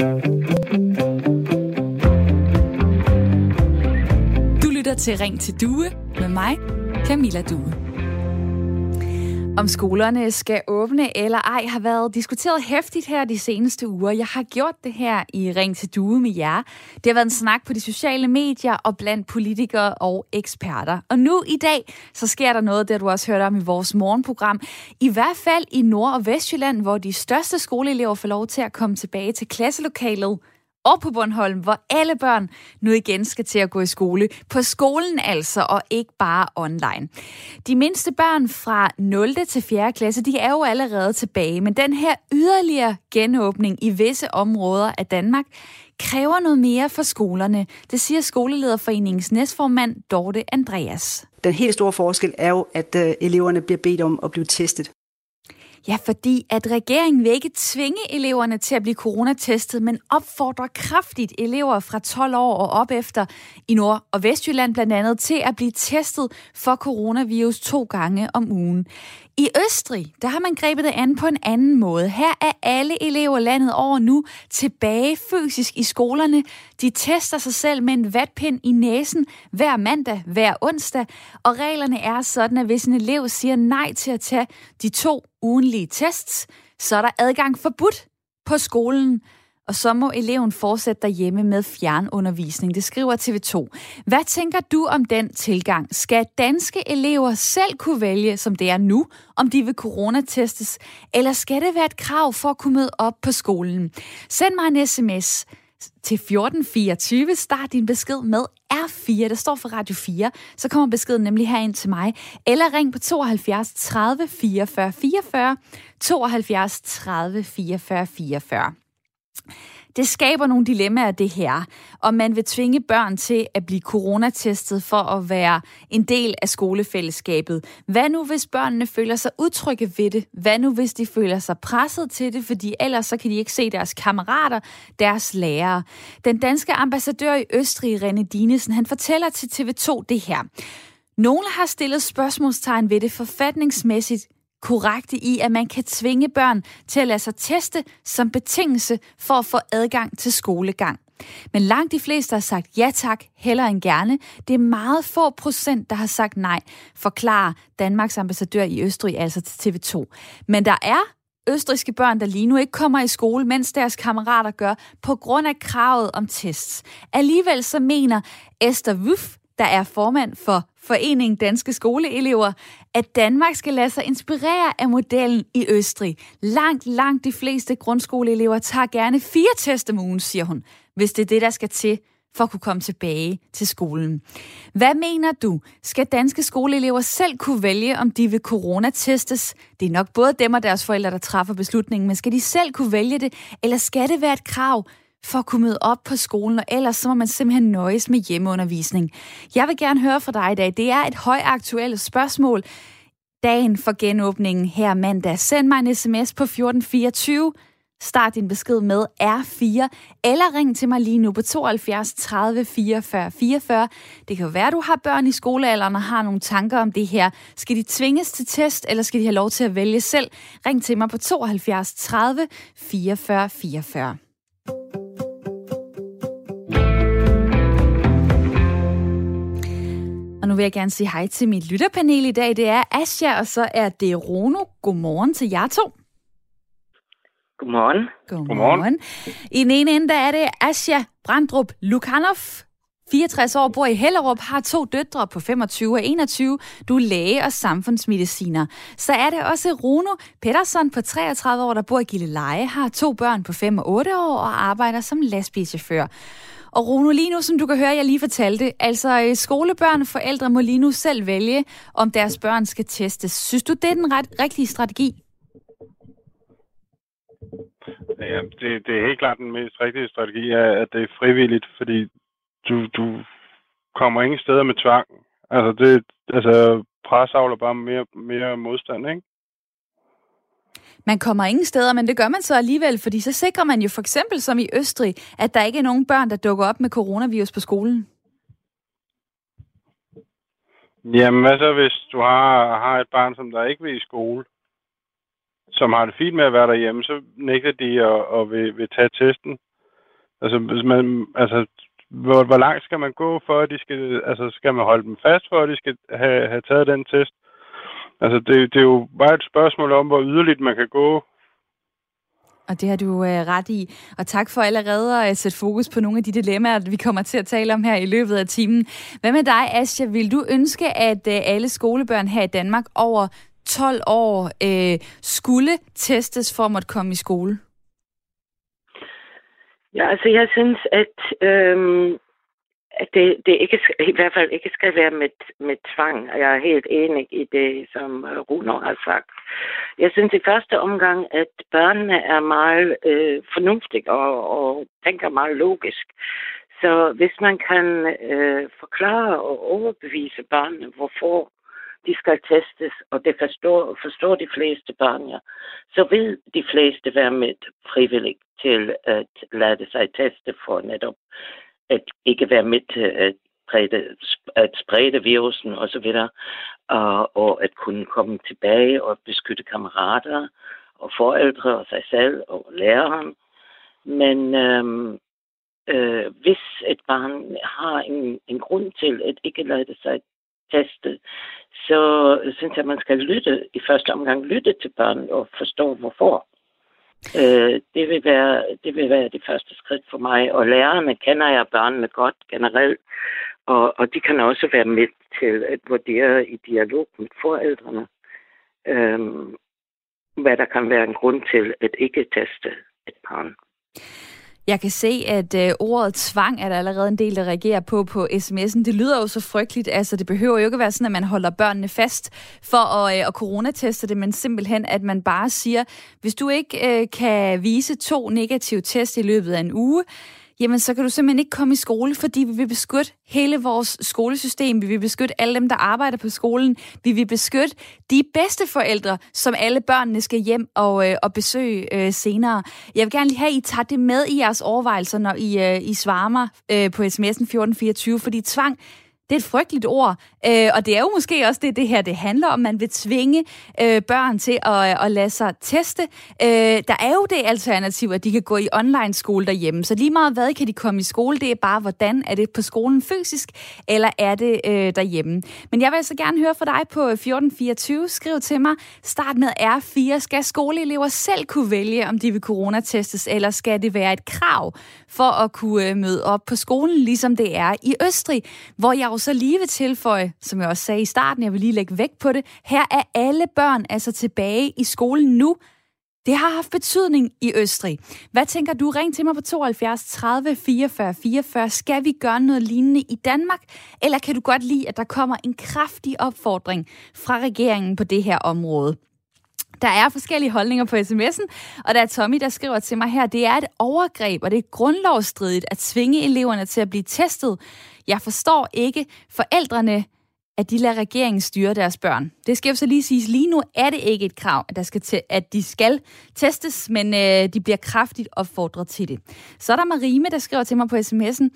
Du lytter til Ring til Due med mig, Camilla Due. Om skolerne skal åbne eller ej har været diskuteret hæftigt her de seneste uger. Jeg har gjort det her i Ring til Due med jer. Det har været en snak på de sociale medier og blandt politikere og eksperter. Og nu i dag, så sker der noget, det du også hørt om i vores morgenprogram. I hvert fald i Nord- og Vestjylland, hvor de største skoleelever får lov til at komme tilbage til klasselokalet og på Bornholm, hvor alle børn nu igen skal til at gå i skole. På skolen altså, og ikke bare online. De mindste børn fra 0. til 4. klasse, de er jo allerede tilbage, men den her yderligere genåbning i visse områder af Danmark kræver noget mere for skolerne. Det siger skolelederforeningens næstformand Dorte Andreas. Den helt store forskel er jo, at øh, eleverne bliver bedt om at blive testet. Ja, fordi at regeringen vil ikke tvinge eleverne til at blive coronatestet, men opfordrer kraftigt elever fra 12 år og op efter i Nord- og Vestjylland blandt andet til at blive testet for coronavirus to gange om ugen. I Østrig, der har man grebet det an på en anden måde. Her er alle elever landet over nu tilbage fysisk i skolerne. De tester sig selv med en vatpind i næsen hver mandag, hver onsdag. Og reglerne er sådan, at hvis en elev siger nej til at tage de to ugenlige tests, så er der adgang forbudt på skolen og så må eleven fortsætte derhjemme med fjernundervisning. Det skriver TV2. Hvad tænker du om den tilgang? Skal danske elever selv kunne vælge, som det er nu, om de vil coronatestes, eller skal det være et krav for at kunne møde op på skolen? Send mig en sms til 1424. Start din besked med R4. Det står for Radio 4. Så kommer beskeden nemlig herind til mig. Eller ring på 72 30 44 44. 72 30 44 44. Det skaber nogle dilemmaer, det her. Om man vil tvinge børn til at blive coronatestet for at være en del af skolefællesskabet. Hvad nu, hvis børnene føler sig utrygge ved det? Hvad nu, hvis de føler sig presset til det, fordi ellers så kan de ikke se deres kammerater, deres lærere? Den danske ambassadør i Østrig, René Dinesen, han fortæller til TV2 det her. Nogle har stillet spørgsmålstegn ved det forfatningsmæssigt korrekte i, at man kan tvinge børn til at lade sig teste som betingelse for at få adgang til skolegang. Men langt de fleste har sagt ja tak, hellere end gerne. Det er meget få procent, der har sagt nej, forklarer Danmarks ambassadør i Østrig, altså til TV2. Men der er østriske børn, der lige nu ikke kommer i skole, mens deres kammerater gør, på grund af kravet om tests. Alligevel så mener Esther Wuff, der er formand for Foreningen Danske Skoleelever, at Danmark skal lade sig inspirere af modellen i Østrig. Langt, langt de fleste grundskoleelever tager gerne fire test om ugen, siger hun, hvis det er det, der skal til for at kunne komme tilbage til skolen. Hvad mener du? Skal danske skoleelever selv kunne vælge, om de vil coronatestes? Det er nok både dem og deres forældre, der træffer beslutningen, men skal de selv kunne vælge det, eller skal det være et krav, for at kunne møde op på skolen, og ellers så må man simpelthen nøjes med hjemmeundervisning. Jeg vil gerne høre fra dig i dag. Det er et højaktuelt spørgsmål. Dagen for genåbningen her mandag. Send mig en sms på 1424. Start din besked med R4, eller ring til mig lige nu på 72 30 44 44. Det kan jo være, at du har børn i skolealderen og har nogle tanker om det her. Skal de tvinges til test, eller skal de have lov til at vælge selv? Ring til mig på 72 30 44 44. vil jeg gerne sige hej til mit lytterpanel i dag. Det er Asja, og så er det Rono. Godmorgen til jer to. Godmorgen. Godmorgen. Godmorgen. I den ene ende, der er det Asja Brandrup Lukanov. 64 år, bor i Hellerup, har to døtre på 25 og 21. Du er læge og samfundsmediciner. Så er det også Runo Pedersen på 33 år, der bor i Gilleleje, har to børn på 5 og 8 år og arbejder som lastbilchauffør. Og Rune, lige nu, som du kan høre, jeg lige fortalte, altså øh, skolebørn og forældre må lige nu selv vælge, om deres børn skal testes. Synes du, det er den ret, rigtige strategi? Ja, det, det er helt klart den mest rigtige strategi, at det er frivilligt, fordi du, du kommer ingen steder med tvang. Altså, det, altså pres avler bare mere, mere modstand, ikke? Man kommer ingen steder, men det gør man så alligevel, fordi så sikrer man jo for eksempel som i Østrig, at der ikke er nogen børn, der dukker op med coronavirus på skolen. Jamen, hvad så hvis du har, har et barn, som der ikke vil i skole, som har det fint med at være derhjemme, så nægter de at, at vil, vil tage testen. Altså, hvis man, altså hvor, hvor langt skal man gå for, at de skal, altså skal man holde dem fast for, at de skal have, have taget den test? Altså, det, det er jo bare et spørgsmål om, hvor yderligt man kan gå. Og det har du øh, ret i. Og tak for allerede at sætte fokus på nogle af de dilemmaer, vi kommer til at tale om her i løbet af timen. Hvad med dig, Asja? Vil du ønske, at øh, alle skolebørn her i Danmark over 12 år øh, skulle testes for at måtte komme i skole? Ja, altså jeg synes, at, øhm, at det, det ikke, i hvert fald ikke skal være med, med tvang. Jeg er helt enig i det, som øh, Runo har sagt. Jeg synes i første omgang, at børnene er meget øh, fornuftige og, og tænker meget logisk. Så hvis man kan øh, forklare og overbevise børnene, hvorfor de skal testes, og det forstår, forstår de fleste børn, ja, så vil de fleste være med frivilligt til at lade sig teste for netop at ikke være med til at, sprede, at sprede virusen osv., og, og at kunne komme tilbage og beskytte kammerater og forældre og sig selv og læreren. Men øhm, øh, hvis et barn har en, en grund til at ikke lade sig teste, så synes jeg, at man skal lytte i første omgang lytte til børn og forstå hvorfor. Øh, det, vil være, det vil være det første skridt for mig. Og lærerne kender jeg børnene godt generelt, og, og de kan også være med til at vurdere i dialog med forældrene, øh, hvad der kan være en grund til at ikke teste et barn. Jeg kan se, at øh, ordet tvang er der allerede en del, der reagerer på på sms'en. Det lyder jo så frygteligt. Altså, det behøver jo ikke være sådan, at man holder børnene fast for at, øh, at coronateste det, men simpelthen, at man bare siger, hvis du ikke øh, kan vise to negative test i løbet af en uge, jamen så kan du simpelthen ikke komme i skole, fordi vi vil beskytte hele vores skolesystem. Vi vil beskytte alle dem, der arbejder på skolen. Vi vil beskytte de bedste forældre, som alle børnene skal hjem og, øh, og besøge øh, senere. Jeg vil gerne lige have, at I tager det med i jeres overvejelser, når I, øh, I svarer mig øh, på sms'en 1424, fordi tvang det er et frygteligt ord, øh, og det er jo måske også det, det her det handler om. Man vil tvinge øh, børn til at, øh, at lade sig teste. Øh, der er jo det alternativ, at de kan gå i online skole derhjemme. Så lige meget hvad kan de komme i skole, det er bare, hvordan er det på skolen fysisk, eller er det øh, derhjemme. Men jeg vil altså gerne høre fra dig på øh, 1424. Skriv til mig, start med R4. Skal skoleelever selv kunne vælge, om de vil coronatestes, eller skal det være et krav for at kunne øh, møde op på skolen, ligesom det er i Østrig, hvor jeg jo så lige vil tilføje, som jeg også sagde i starten, jeg vil lige lægge vægt på det, her er alle børn altså tilbage i skolen nu. Det har haft betydning i Østrig. Hvad tænker du? Ring til mig på 72 30 44 44. Skal vi gøre noget lignende i Danmark? Eller kan du godt lide, at der kommer en kraftig opfordring fra regeringen på det her område? Der er forskellige holdninger på sms'en, og der er Tommy, der skriver til mig her, det er et overgreb, og det er grundlovsstridigt at tvinge eleverne til at blive testet. Jeg forstår ikke forældrene, at de lader regeringen styre deres børn. Det skal jo så lige siges, lige nu er det ikke et krav, at, der skal til, at de skal testes, men øh, de bliver kraftigt opfordret til det. Så er der Marime, der skriver til mig på sms'en,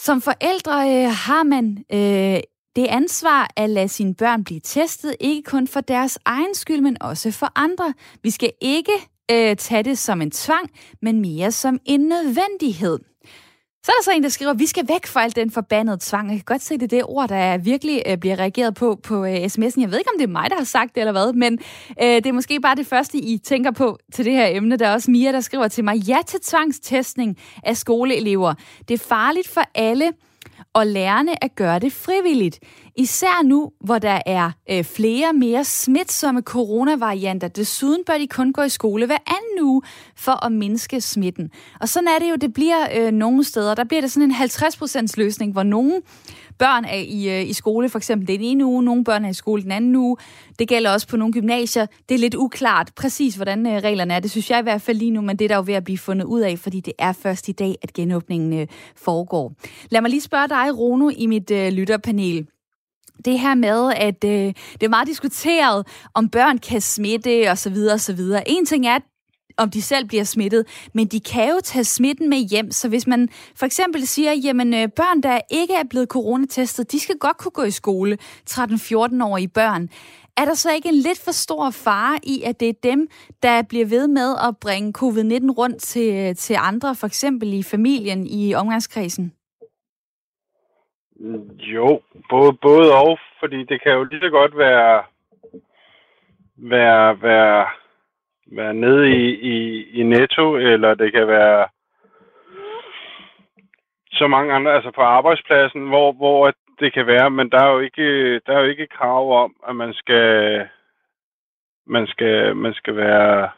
som forældre øh, har man øh, det ansvar at lade sine børn blive testet, ikke kun for deres egen skyld, men også for andre. Vi skal ikke øh, tage det som en tvang, men mere som en nødvendighed. Så er der så en, der skriver, at vi skal væk fra al den forbandede tvang. Jeg kan godt se, det er det ord, der virkelig øh, bliver reageret på på øh, sms'en. Jeg ved ikke, om det er mig, der har sagt det eller hvad, men øh, det er måske bare det første, I tænker på til det her emne. Der er også Mia, der skriver til mig, ja til tvangstestning af skoleelever. Det er farligt for alle, og lærerne at gøre det frivilligt. Især nu, hvor der er øh, flere mere smitsomme coronavarianter. Desuden bør de kun gå i skole hver anden uge for at mindske smitten. Og sådan er det jo, det bliver øh, nogle steder. Der bliver det sådan en 50% løsning, hvor nogle børn er i, øh, i skole for eksempel den ene uge, nogle børn er i skole den anden uge. Det gælder også på nogle gymnasier. Det er lidt uklart præcis, hvordan øh, reglerne er. Det synes jeg i hvert fald lige nu, men det er der jo ved at blive fundet ud af, fordi det er først i dag, at genåbningen øh, foregår. Lad mig lige spørge dig, Rono, i mit øh, lytterpanel det her med, at øh, det er meget diskuteret, om børn kan smitte osv. osv. En ting er, om de selv bliver smittet, men de kan jo tage smitten med hjem. Så hvis man for eksempel siger, jamen øh, børn, der ikke er blevet coronatestet, de skal godt kunne gå i skole, 13-14-årige børn. Er der så ikke en lidt for stor fare i, at det er dem, der bliver ved med at bringe covid-19 rundt til, øh, til andre, for eksempel i familien, i omgangskredsen? Jo, både, både og, fordi det kan jo lige så godt være, være, være, være nede i, i, i netto, eller det kan være så mange andre, altså på arbejdspladsen, hvor, hvor det kan være, men der er jo ikke, der er jo ikke krav om, at man skal, man skal, man skal være,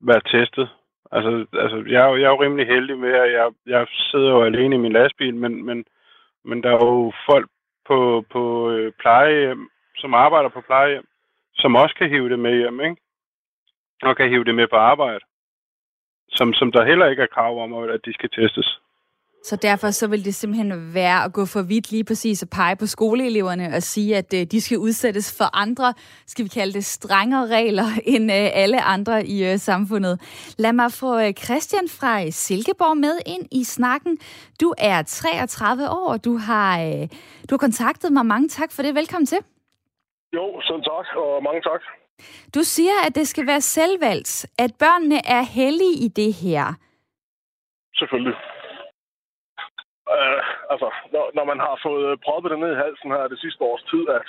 være testet. Altså, altså jeg, er jo, jeg er jo rimelig heldig med, at jeg, jeg sidder jo alene i min lastbil, men, men, men der er jo folk på, på øh, plejehjem, som arbejder på plejehjem, som også kan hive det med hjem, ikke? Og kan hive det med på arbejde. Som, som der heller ikke er krav om, at de skal testes. Så derfor så vil det simpelthen være at gå for vidt lige præcis at pege på skoleeleverne og sige, at øh, de skal udsættes for andre, skal vi kalde det, strengere regler end øh, alle andre i øh, samfundet. Lad mig få Christian fra Silkeborg med ind i snakken. Du er 33 år, du har, du har kontaktet mig. Mange tak for det. Velkommen til. Jo, sådan tak, og mange tak. Du siger, at det skal være selvvalgt, at børnene er heldige i det her. Selvfølgelig. Øh, altså, når, når man har fået proppet det ned i halsen her det sidste års tid, at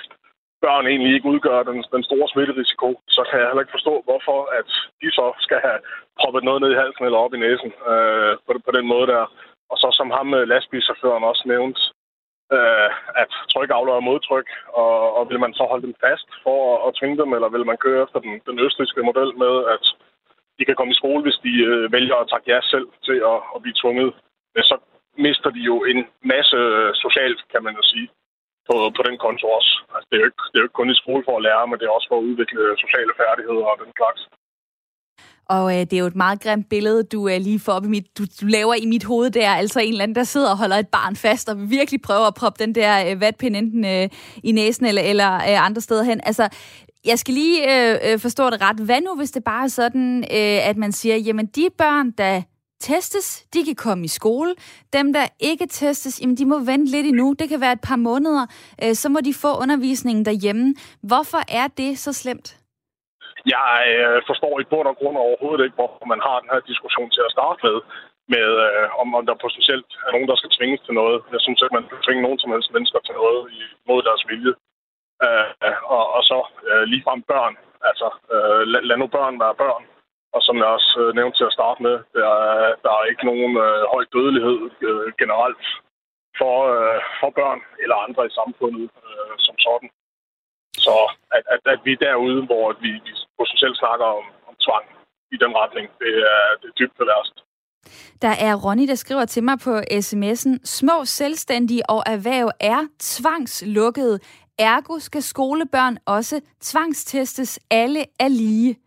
børn egentlig ikke udgør den, den store smitterisiko, så kan jeg heller ikke forstå, hvorfor at de så skal have proppet noget ned i halsen eller op i næsen øh, på, på den måde der. Og så som ham med lastbilchaufføren også nævnt, øh, at tryk aflører modtryk, og, og vil man så holde dem fast for at, at tvinge dem, eller vil man køre efter den, den østrigske model med, at de kan komme i skole, hvis de øh, vælger at takke jer selv til at, at blive tvunget. Øh, så mister de jo en masse øh, socialt, kan man jo sige, på, på den konto også. Altså, det, er jo ikke, det er jo ikke kun i skole for at lære, men det er også for at udvikle sociale færdigheder og den slags. Og øh, det er jo et meget grimt billede, du øh, lige får op i mit, du, du laver i mit hoved der. Altså en eller anden, der sidder og holder et barn fast og virkelig prøver at proppe den der øh, vatpind enten øh, i næsen eller, eller øh, andre steder hen. Altså, jeg skal lige øh, øh forstå det ret. Hvad nu, hvis det bare er sådan, øh, at man siger, jamen de børn, der testes, de kan komme i skole. Dem, der ikke testes, jamen, de må vente lidt endnu. Det kan være et par måneder. Øh, så må de få undervisningen derhjemme. Hvorfor er det så slemt? Jeg øh, forstår i bund og grund overhovedet ikke, hvorfor man har den her diskussion til at starte med, med øh, om, om der potentielt er nogen, der skal tvinges til noget. Jeg synes ikke, man kan tvinge nogen som helst mennesker til noget mod deres vilje. Øh, og, og så øh, ligefrem børn. Altså, øh, lad, lad nu børn være børn. Og som jeg også øh, nævnte til at starte med, der er, der er ikke nogen øh, høj dødelighed øh, generelt for, øh, for børn eller andre i samfundet øh, som sådan. Så at, at, at vi er derude, hvor vi, vi potentielt snakker om, om tvang i den retning, det er, det er dybt værst. Der er Ronny, der skriver til mig på sms'en, små selvstændige og erhverv er tvangslukkede. Ergo skal skolebørn også tvangstestes. Alle er lige.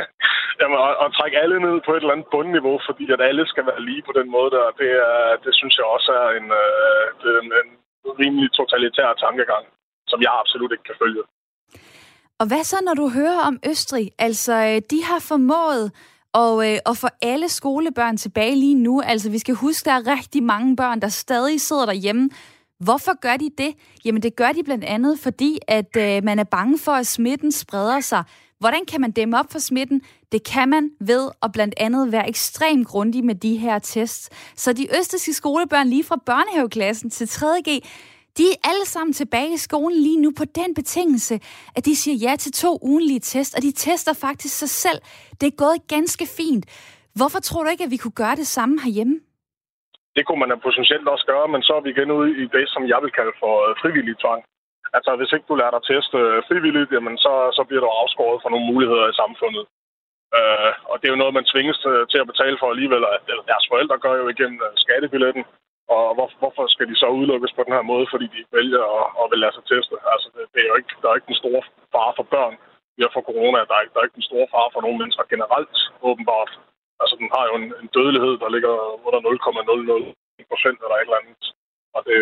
Jamen, at, at trække alle ned på et eller andet bundniveau, fordi at alle skal være lige på den måde der, det, er, det synes jeg også er en, øh, en, en rimelig totalitær tankegang, som jeg absolut ikke kan følge. Og hvad så, når du hører om Østrig? Altså, øh, de har formået og, øh, og få alle skolebørn tilbage lige nu. Altså, vi skal huske, der er rigtig mange børn, der stadig sidder derhjemme. Hvorfor gør de det? Jamen, det gør de blandt andet, fordi at øh, man er bange for, at smitten spreder sig. Hvordan kan man dæmme op for smitten? Det kan man ved at blandt andet være ekstremt grundig med de her tests. Så de østiske skolebørn lige fra børnehaveklassen til 3.G, de er alle sammen tilbage i skolen lige nu på den betingelse, at de siger ja til to ugenlige test, og de tester faktisk sig selv. Det er gået ganske fint. Hvorfor tror du ikke, at vi kunne gøre det samme herhjemme? Det kunne man potentielt også gøre, men så er vi igen ude i det, som jeg vil kalde for øh, frivillig tvang. Altså, hvis ikke du lærer dig teste øh, frivilligt, jamen, så, så bliver du afskåret fra nogle muligheder i samfundet. Øh, og det er jo noget, man tvinges til at betale for alligevel. at deres forældre gør jo igennem øh, skattebilletten. Og hvor, hvorfor skal de så udelukkes på den her måde, fordi de vælger at, at vil lade sig teste? Altså, det, det er jo ikke, der er ikke den store fare for børn vi har for corona. Der er, ikke, der er ikke den store fare for nogle mennesker generelt, åbenbart. Altså, den har jo en, en dødelighed, der ligger under 0,00 procent eller et eller andet. Og det,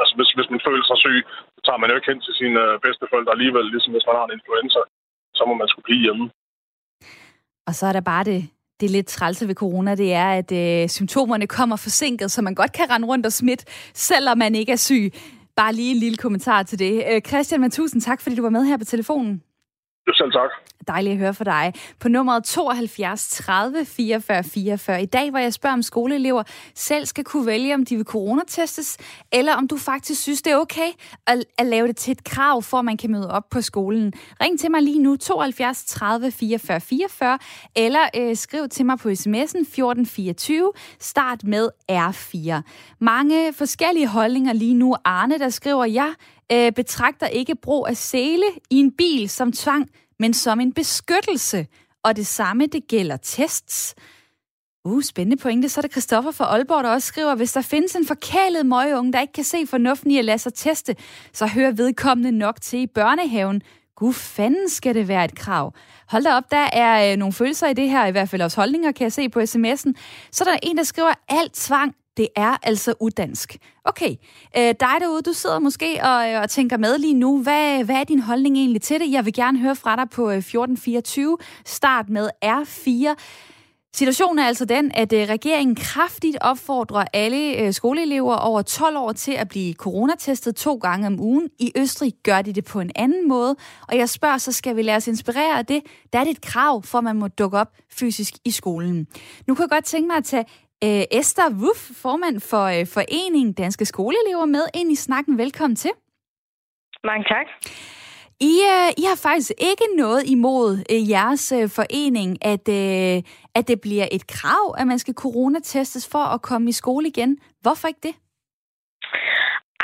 Altså, hvis, hvis man føler sig syg, så tager man jo ikke hen til sine øh, bedsteforældre alligevel, ligesom hvis man har en influenza. Så må man skulle blive hjemme. Og så er der bare det, det er lidt trælse ved corona, det er, at øh, symptomerne kommer forsinket, så man godt kan rende rundt og smitte, selvom man ikke er syg. Bare lige en lille kommentar til det. Øh, Christian, men tusind tak, fordi du var med her på telefonen. Selv tak. Dejligt at høre fra dig. På nummeret 72 30 44 44 i dag, hvor jeg spørger, om skoleelever selv skal kunne vælge, om de vil coronatestes, eller om du faktisk synes, det er okay at, at lave det til et krav, for at man kan møde op på skolen. Ring til mig lige nu, 72 30 44 44, eller øh, skriv til mig på sms'en 1424, start med R4. Mange forskellige holdninger lige nu. Arne, der skriver, jeg øh, betragter ikke brug af sele i en bil som tvang, men som en beskyttelse. Og det samme, det gælder tests. Uh, spændende pointe. Så er det Christoffer fra Aalborg, der også skriver, hvis der findes en forkælet møgeunge, der ikke kan se fornuften i at lade sig teste, så hører vedkommende nok til i børnehaven. Gud fanden skal det være et krav. Hold da op, der er øh, nogle følelser i det her, i hvert fald også holdninger, kan jeg se på sms'en. Så der en, der skriver, alt tvang det er altså udansk. Okay, øh, dig derude, du sidder måske og, øh, og tænker med lige nu. Hvad, hvad er din holdning egentlig til det? Jeg vil gerne høre fra dig på øh, 1424. Start med R4. Situationen er altså den, at øh, regeringen kraftigt opfordrer alle skoleelever over 12 år til at blive coronatestet to gange om ugen. I Østrig gør de det på en anden måde, og jeg spørger, så skal vi lade os inspirere af det. Der er det et krav for, at man må dukke op fysisk i skolen. Nu kan jeg godt tænke mig at tage øh, Esther Wuff, formand for øh, Foreningen Danske Skoleelever, med ind i snakken. Velkommen til. Mange tak. I, øh, I har faktisk ikke noget imod øh, jeres øh, forening, at, øh, at det bliver et krav, at man skal coronatestes for at komme i skole igen. Hvorfor ikke det?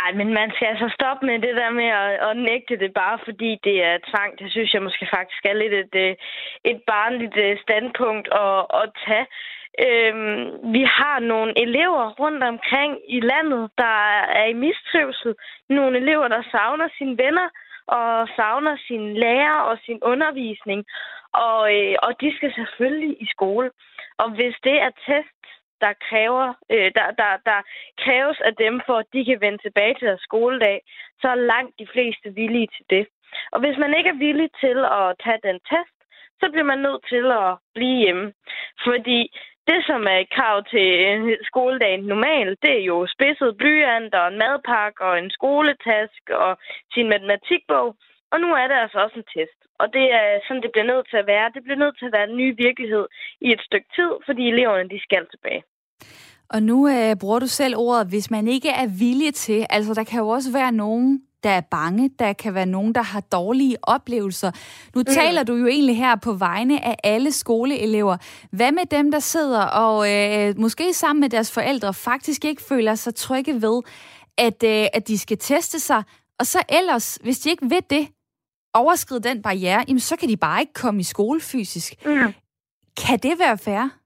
Ej, men man skal altså stoppe med det der med at, at nægte det bare fordi det er tvang. Det synes jeg måske faktisk er lidt et, øh, et barnligt øh, standpunkt at, at tage. Øhm, vi har nogle elever rundt omkring i landet, der er i mistrivsel. Nogle elever, der savner sine venner og savner sin lærer og sin undervisning. Og, øh, og de skal selvfølgelig i skole. Og hvis det er test, der, kræver, øh, der, der, der kræves af dem, for at de kan vende tilbage til deres skoledag, så er langt de fleste villige til det. Og hvis man ikke er villig til at tage den test, så bliver man nødt til at blive hjemme. Fordi det, som er et krav til skoledagen normalt, det er jo spidset blyant og en madpakke og en skoletask og sin matematikbog. Og nu er det altså også en test. Og det er sådan, det bliver nødt til at være. Det bliver nødt til at være en ny virkelighed i et stykke tid, fordi eleverne de skal tilbage. Og nu øh, bruger du selv ordet, hvis man ikke er villig til, altså der kan jo også være nogen, der er bange, der kan være nogen, der har dårlige oplevelser. Nu mm. taler du jo egentlig her på vegne af alle skoleelever. Hvad med dem, der sidder og øh, måske sammen med deres forældre faktisk ikke føler sig trygge ved, at, øh, at de skal teste sig, og så ellers, hvis de ikke ved det, overskride den barriere, jamen, så kan de bare ikke komme i skole fysisk. Mm. Kan det være fair?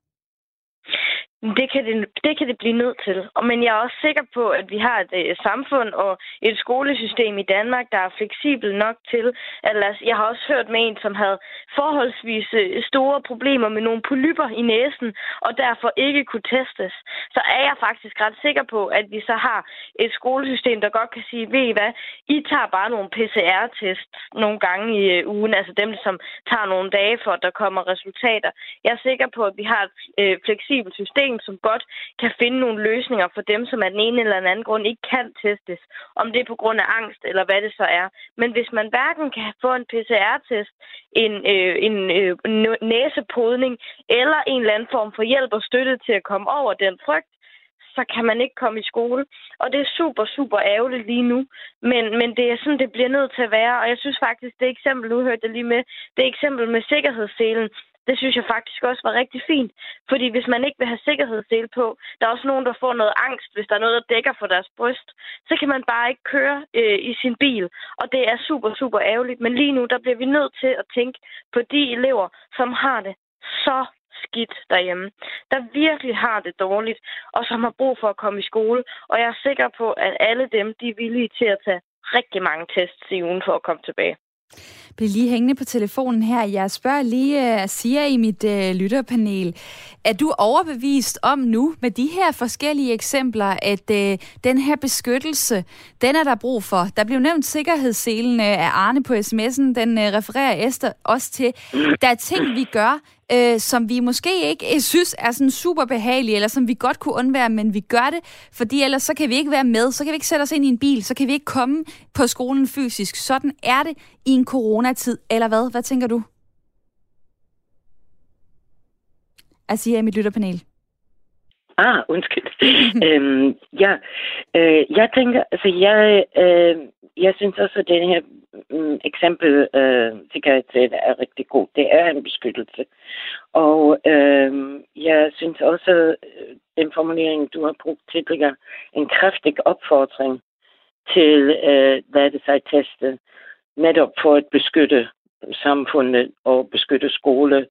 Det kan det, det kan det blive nødt til. Men jeg er også sikker på, at vi har et øh, samfund og et skolesystem i Danmark, der er fleksibel nok til, at lad os, jeg har også hørt med en, som havde forholdsvis øh, store problemer med nogle polyper i næsen, og derfor ikke kunne testes. Så er jeg faktisk ret sikker på, at vi så har et skolesystem, der godt kan sige, ved I hvad, I tager bare nogle PCR-test nogle gange i øh, ugen, altså dem, som tager nogle dage for, at der kommer resultater. Jeg er sikker på, at vi har et øh, fleksibelt system, system, som godt kan finde nogle løsninger for dem, som af den ene eller den anden grund ikke kan testes. Om det er på grund af angst, eller hvad det så er. Men hvis man hverken kan få en PCR-test, en, øh, en øh, næsepodning, eller en eller anden form for hjælp og støtte til at komme over den frygt, så kan man ikke komme i skole. Og det er super, super ærgerligt lige nu. Men, men det er sådan, det bliver nødt til at være. Og jeg synes faktisk, det eksempel, du hørte lige med, det eksempel med sikkerhedsselen, det synes jeg faktisk også var rigtig fint. Fordi hvis man ikke vil have sikkerhedsdel på, der er også nogen, der får noget angst, hvis der er noget, der dækker for deres bryst, så kan man bare ikke køre øh, i sin bil. Og det er super, super ærgerligt. Men lige nu, der bliver vi nødt til at tænke på de elever, som har det så skidt derhjemme, der virkelig har det dårligt, og som har brug for at komme i skole. Og jeg er sikker på, at alle dem, de er villige til at tage rigtig mange tests i ugen for at komme tilbage. Bliv lige hængende på telefonen her. Jeg spørger lige øh, uh, Sia i mit uh, lytterpanel. Er du overbevist om nu, med de her forskellige eksempler, at uh, den her beskyttelse, den er der brug for? Der blev nævnt sikkerhedsselen uh, af Arne på sms'en. Den uh, refererer Esther også til. Der er ting, vi gør, øh, som vi måske ikke øh, synes er sådan super behagelige, eller som vi godt kunne undvære, men vi gør det, fordi ellers så kan vi ikke være med, så kan vi ikke sætte os ind i en bil, så kan vi ikke komme på skolen fysisk. Sådan er det i en corona coronatid, eller hvad? Hvad tænker du? Asia i mit lytterpanel. Ah, undskyld. øhm, ja, øh, jeg tænker, altså jeg, øh, jeg synes også, at den her øh, eksempel øh, sikkerhedssæt er rigtig god. Det er en beskyttelse. Og øh, jeg synes også, øh, den formulering, du har brugt tidligere, en kraftig opfordring til øh, lade sig teste, netop for at beskytte samfundet og beskytte skole,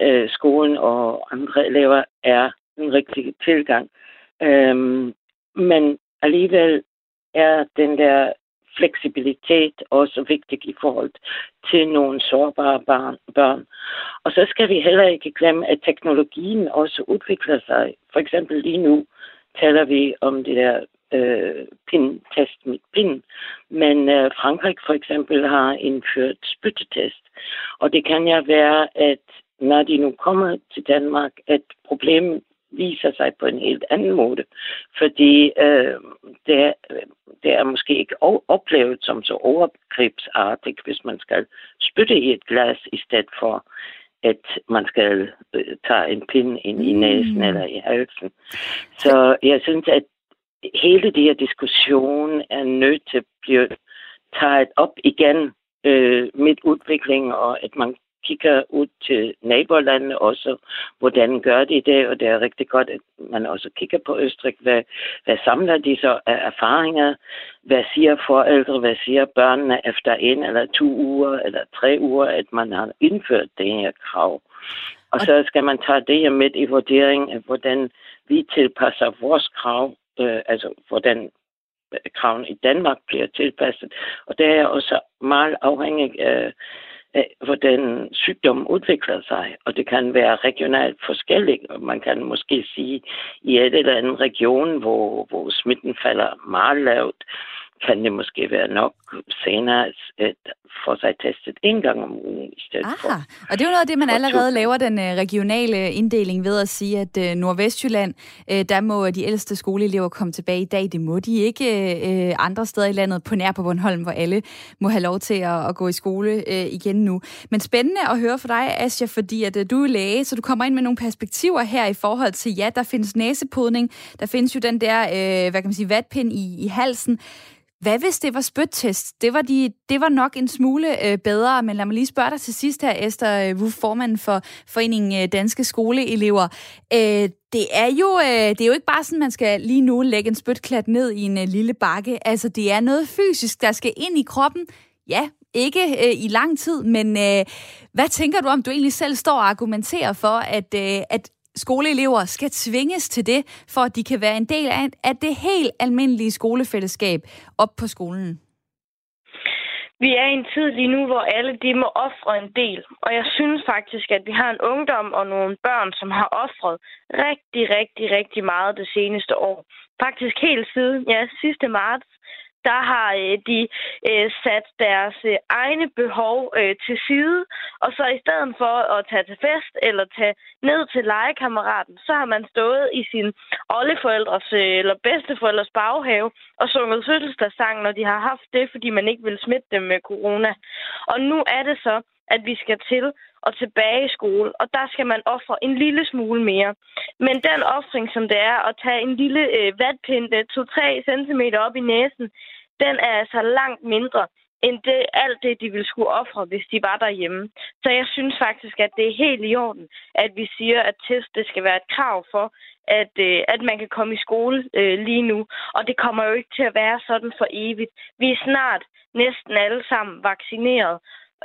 øh, skolen og andre elever, er en rigtig tilgang. Øhm, men alligevel er den der fleksibilitet også vigtig i forhold til nogle sårbare barn, børn. Og så skal vi heller ikke glemme, at teknologien også udvikler sig. For eksempel lige nu taler vi om det der øh, pin-test med pin, men øh, Frankrig for eksempel har indført spyttetest. Og det kan ja være, at når de nu kommer til Danmark, at problemet viser sig på en helt anden måde. Fordi øh, det, det er måske ikke oplevet som så overgrebsartigt, hvis man skal spytte i et glas, i stedet for at man skal øh, tage en pind ind i næsen mm. eller i halsen. Så jeg synes, at hele det her diskussion er nødt til at blive taget op igen øh, med udvikling, og at man kigger ud til nabolandene også, hvordan gør de det, og det er rigtig godt, at man også kigger på Østrig, hvad, hvad samler de så af erfaringer, hvad siger forældre, hvad siger børnene efter en eller to uger eller tre uger, at man har indført det her krav. Og så skal man tage det her med i vurdering af, hvordan vi tilpasser vores krav, øh, altså hvordan kraven i Danmark bliver tilpasset. Og det er også meget afhængig af hvordan sygdommen udvikler sig, og det kan være regionalt forskelligt, og man kan måske sige, i et eller andet region, hvor, hvor smitten falder meget lavt, kan det måske være nok senere at få sig testet en gang om ugen i stedet Aha. for. Og det er jo noget af det, man allerede laver den øh, regionale inddeling ved at sige, at øh, Nordvestjylland, øh, der må de ældste skoleelever komme tilbage i dag. Det må de ikke andre steder i landet, på nær på Bornholm, hvor alle må have lov til at, at gå i skole igen nu. Men spændende at høre fra dig, Asja, fordi at du er læge, så du kommer ind med nogle perspektiver her i forhold til, ja, der findes næsepodning, der findes jo den der, hvad kan man sige, vatpind i, i halsen. Hvad hvis det var spyttest? Det var, de, det var nok en smule øh, bedre, men lad mig lige spørge dig til sidst her, Esther øh, Wuff, formanden for Foreningen øh, Danske Skoleelever. Øh, det er jo øh, det er jo ikke bare sådan, man skal lige nu lægge en spytklat ned i en øh, lille bakke. Altså, det er noget fysisk, der skal ind i kroppen. Ja, ikke øh, i lang tid, men øh, hvad tænker du om, du egentlig selv står og argumenterer for, at, øh, at skoleelever skal tvinges til det, for at de kan være en del af, det helt almindelige skolefællesskab op på skolen? Vi er i en tid lige nu, hvor alle de må ofre en del. Og jeg synes faktisk, at vi har en ungdom og nogle børn, som har ofret rigtig, rigtig, rigtig meget det seneste år. Faktisk helt siden, ja, sidste marts, der har øh, de øh, sat deres øh, egne behov øh, til side, og så i stedet for at tage til fest eller tage ned til legekammeraten, så har man stået i sin oldeforældres øh, eller bedsteforældres baghave og sunget fødselsdagssang, når de har haft det, fordi man ikke vil smitte dem med corona. Og nu er det så, at vi skal til og tilbage i skole, og der skal man ofre en lille smule mere. Men den offring, som det er at tage en lille øh, vatpinde 2-3 cm op i næsen, den er altså langt mindre end det, alt det, de ville skulle ofre, hvis de var derhjemme. Så jeg synes faktisk, at det er helt i orden, at vi siger, at test det skal være et krav for, at, øh, at man kan komme i skole øh, lige nu. Og det kommer jo ikke til at være sådan for evigt. Vi er snart næsten alle sammen vaccineret,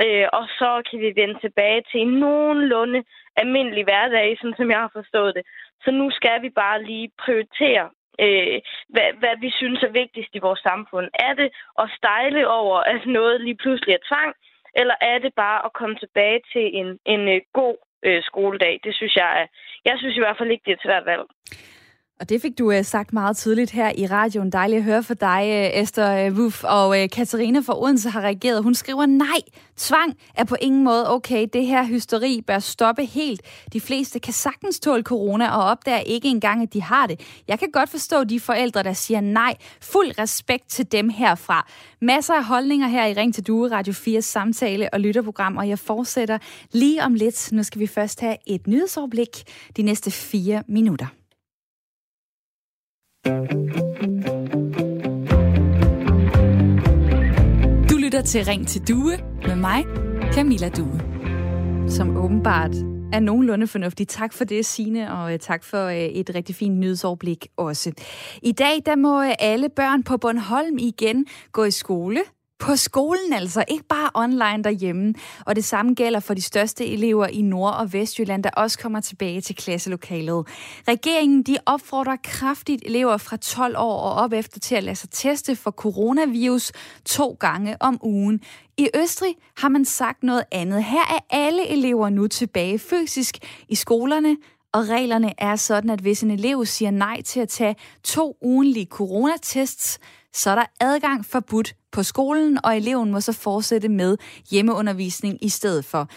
øh, og så kan vi vende tilbage til en nogenlunde almindelig hverdag, sådan som jeg har forstået det. Så nu skal vi bare lige prioritere øh, hvad, hvad vi synes er vigtigst i vores samfund. Er det at stejle over, at noget lige pludselig er tvang, eller er det bare at komme tilbage til en, en øh, god øh, skoledag? Det synes jeg er, jeg synes i hvert fald ikke, det er et svært valg. Og det fik du uh, sagt meget tydeligt her i radioen. Dejligt at høre fra dig, uh, Esther øh, uh, Wuff. Og uh, Katarina fra Odense har reageret. Hun skriver, nej, tvang er på ingen måde okay. Det her hysteri bør stoppe helt. De fleste kan sagtens tåle corona og opdager ikke engang, at de har det. Jeg kan godt forstå de forældre, der siger nej. Fuld respekt til dem herfra. Masser af holdninger her i Ring til Due, Radio 4 samtale og lytterprogram, og jeg fortsætter lige om lidt. Nu skal vi først have et nyhedsoverblik de næste fire minutter. Du lytter til Ring til Due med mig, Camilla Due, som åbenbart er nogenlunde fornuftig. Tak for det, Sine, og øh, tak for øh, et rigtig fint nyhedsoverblik også. I dag der må øh, alle børn på Bornholm igen gå i skole på skolen altså, ikke bare online derhjemme. Og det samme gælder for de største elever i Nord- og Vestjylland, der også kommer tilbage til klasselokalet. Regeringen de opfordrer kraftigt elever fra 12 år og op efter til at lade sig teste for coronavirus to gange om ugen. I Østrig har man sagt noget andet. Her er alle elever nu tilbage fysisk i skolerne, og reglerne er sådan, at hvis en elev siger nej til at tage to ugenlige coronatests, så er der adgang forbudt på skolen, og eleven må så fortsætte med hjemmeundervisning i stedet for.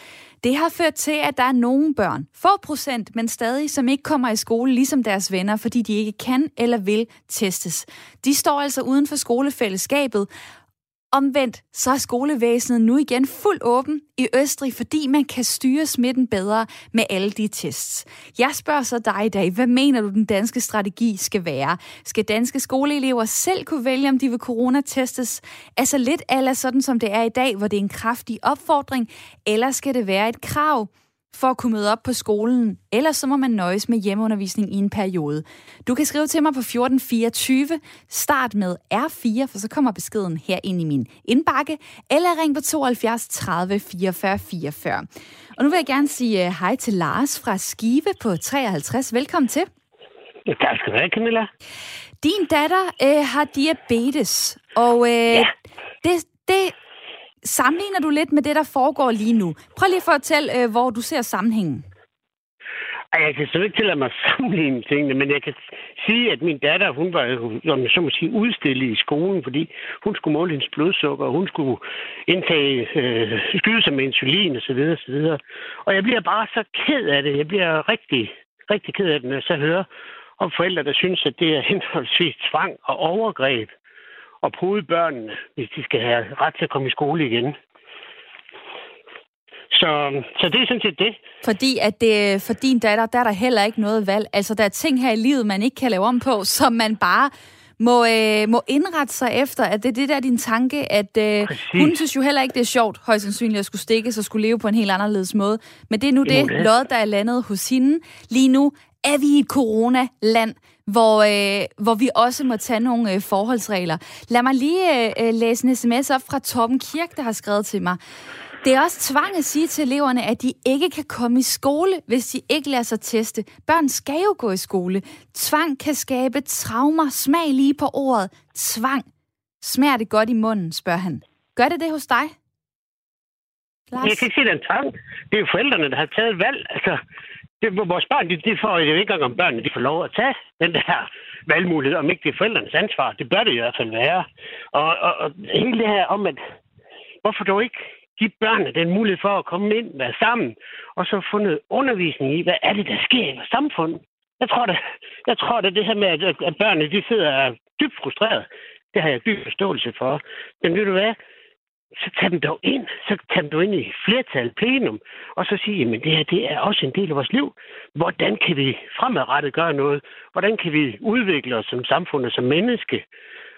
Det har ført til, at der er nogle børn, få procent, men stadig, som ikke kommer i skole ligesom deres venner, fordi de ikke kan eller vil testes. De står altså uden for skolefællesskabet, Omvendt så er skolevæsenet nu igen fuldt åben i Østrig, fordi man kan styre smitten bedre med alle de tests. Jeg spørger så dig i dag, hvad mener du den danske strategi skal være? Skal danske skoleelever selv kunne vælge, om de vil coronatestes? Altså lidt eller sådan som det er i dag, hvor det er en kraftig opfordring, eller skal det være et krav? For at kunne møde op på skolen, ellers så må man nøjes med hjemmeundervisning i en periode. Du kan skrive til mig på 1424, start med R4, for så kommer beskeden her ind i min indbakke, eller ring på 72 30 44 44. Og nu vil jeg gerne sige uh, hej til Lars fra Skive på 53. Velkommen til. Tak skal du have, Camilla. Din datter uh, har diabetes, og uh, ja. det, det Sammenligner du lidt med det, der foregår lige nu? Prøv lige at fortælle, øh, hvor du ser sammenhængen. Jeg kan så ikke tillade mig at sammenligne tingene, men jeg kan sige, at min datter, hun var som så må sige, udstillet i skolen, fordi hun skulle måle hendes blodsukker, og hun skulle indtage, øh, skyde sig med insulin osv. Og, Og jeg bliver bare så ked af det. Jeg bliver rigtig, rigtig ked af det, når jeg så hører om forældre, der synes, at det er henholdsvis tvang og overgreb at prøve børnene, hvis de skal have ret til at komme i skole igen. Så, så det er sådan set det. Fordi at det, for din datter, der er der heller ikke noget valg. Altså, der er ting her i livet, man ikke kan lave om på, som man bare må, øh, må indrette sig efter. At det er det der din tanke, at øh, hun synes jo heller ikke, det er sjovt, højst sandsynligt, at skulle stikke og skulle leve på en helt anderledes måde. Men det er nu det, det lod, der er landet hos hende. Lige nu er vi i et corona-land hvor, øh, hvor vi også må tage nogle øh, forholdsregler. Lad mig lige øh, øh, læse en sms op fra Torben Kirk, der har skrevet til mig. Det er også tvang at sige til eleverne, at de ikke kan komme i skole, hvis de ikke lader sig teste. Børn skal jo gå i skole. Tvang kan skabe traumer. Smag lige på ordet. Tvang. Smager det godt i munden, spørger han. Gør det det hos dig? Lars? Jeg kan ikke sige, det er en tvang. Det er jo forældrene, der har taget valg. Altså, det, vores børn, de, de får jo ikke engang, om børnene de får lov at tage den der valgmulighed, om ikke det er forældrenes ansvar. Det bør det i hvert fald være. Og, og, og hele det her om, at hvorfor dog ikke give børnene den mulighed for at komme ind, være sammen, og så få noget undervisning i, hvad er det, der sker i vores samfund. Jeg tror, det, jeg tror det, det her med, at, at børnene de sidder dybt frustreret, det har jeg dyb forståelse for. Men ved du hvad? Så tag dem dog ind. Så tag dem dog ind i flertal, plenum, og så sige, jamen det her det er også en del af vores liv. Hvordan kan vi fremadrettet gøre noget? Hvordan kan vi udvikle os som samfund og som menneske?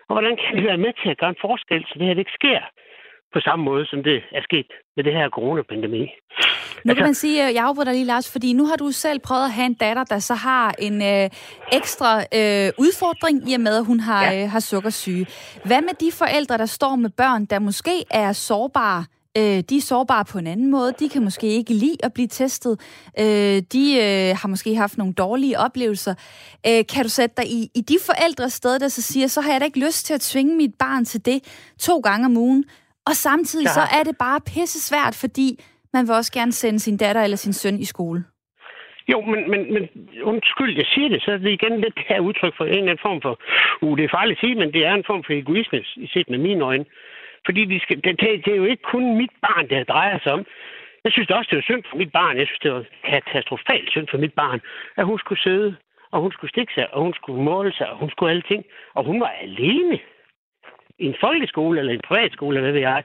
Og hvordan kan vi være med til at gøre en forskel, så det her det ikke sker? På samme måde, som det er sket med det her coronapandemi. Nu kan altså, man sige, jeg afbryder lige, Lars, fordi nu har du selv prøvet at have en datter, der så har en øh, ekstra øh, udfordring i og med, at hun har, ja. øh, har sukkersyge. Hvad med de forældre, der står med børn, der måske er sårbare, øh, de er sårbare på en anden måde. De kan måske ikke lide at blive testet. Øh, de øh, har måske haft nogle dårlige oplevelser. Øh, kan du sætte dig i, i de forældres sted, der så siger, så har jeg da ikke lyst til at tvinge mit barn til det to gange om ugen Og samtidig så er det bare pisse svært, fordi man vil også gerne sende sin datter eller sin søn i skole. Jo, men, men, men undskyld, jeg siger det, så er det igen lidt her udtryk for en eller anden form for, uh, det er farligt at sige, men det er en form for egoisme, set med mine øjne. Fordi de skal, det, det, er jo ikke kun mit barn, det drejer sig om. Jeg synes også, det var synd for mit barn. Jeg synes, det var katastrofalt synd for mit barn, at hun skulle sidde, og hun skulle stikke sig, og hun skulle måle sig, og hun skulle alle ting. Og hun var alene en folkeskole eller en privatskole, eller hvad ved jeg.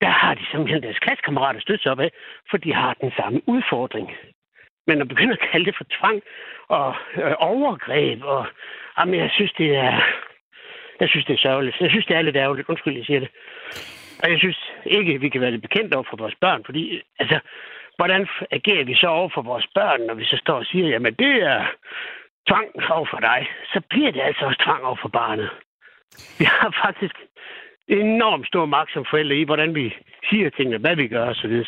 Der har de simpelthen deres klassekammerater stødt sig op af, for de har den samme udfordring. Men at begynde at kalde det for tvang og øh, overgreb, og jamen, jeg synes, det er, jeg synes, det er sørgeligt. Jeg synes, det er lidt ærgerligt. Undskyld, jeg siger det. Og jeg synes ikke, vi kan være det bekendt over for vores børn, fordi, altså, hvordan agerer vi så over for vores børn, når vi så står og siger, jamen, det er tvang over for dig, så bliver det altså også tvang over for barnet. Vi har faktisk enormt stor magt som forældre i, hvordan vi siger tingene, hvad vi gør osv.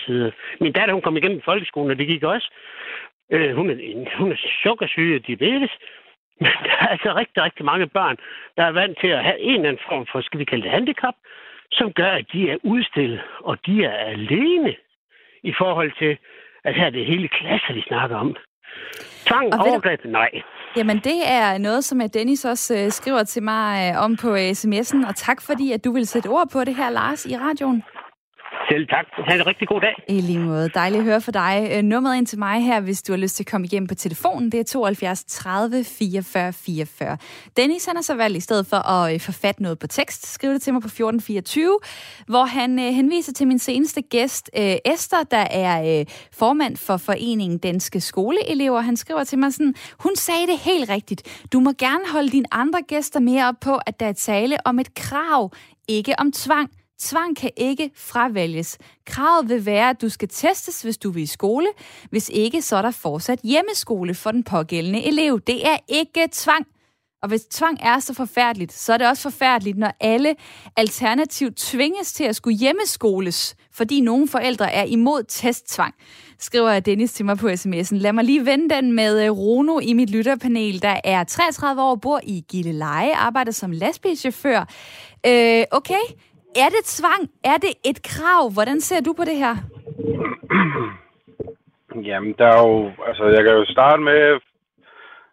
Min datter, hun kom igennem folkeskolen, og det gik også. Øh, hun, er, hun er sukkersyge og diabetes. Men der er altså rigtig, rigtig mange børn, der er vant til at have en eller anden form for, skal vi kalde det handicap, som gør, at de er udstillet, og de er alene i forhold til, at her er det hele klasser, de snakker om. Tvang, og overgreb, nej. Jamen, det er noget, som øh, Dennis også øh, skriver til mig øh, om på øh, sms'en, og tak fordi, at du vil sætte ord på det her, Lars, i radioen. Selv tak. Ha' en rigtig god dag. I lige måde. Dejligt at høre fra dig. Øh, nummeret ind til mig her, hvis du har lyst til at komme igennem på telefonen, det er 72 30 44 44. Dennis han har så valgt i stedet for at øh, forfatte noget på tekst, skrive det til mig på 1424, hvor han øh, henviser til min seneste gæst, øh, Esther, der er øh, formand for Foreningen Danske Skoleelever. Han skriver til mig sådan, hun sagde det helt rigtigt. Du må gerne holde dine andre gæster mere op på, at der er tale om et krav, ikke om tvang. Tvang kan ikke fravælges. Kravet vil være, at du skal testes, hvis du vil i skole. Hvis ikke, så er der fortsat hjemmeskole for den pågældende elev. Det er ikke tvang. Og hvis tvang er så forfærdeligt, så er det også forfærdeligt, når alle alternativt tvinges til at skulle hjemmeskoles, fordi nogle forældre er imod testtvang, skriver Dennis til mig på sms'en. Lad mig lige vende den med øh, Rono i mit lytterpanel, der er 33 år, bor i Gilleleje, arbejder som lastbilchauffør. Øh, okay, er det tvang? Er det et krav? Hvordan ser du på det her? Jamen, der er jo... Altså, jeg kan jo starte med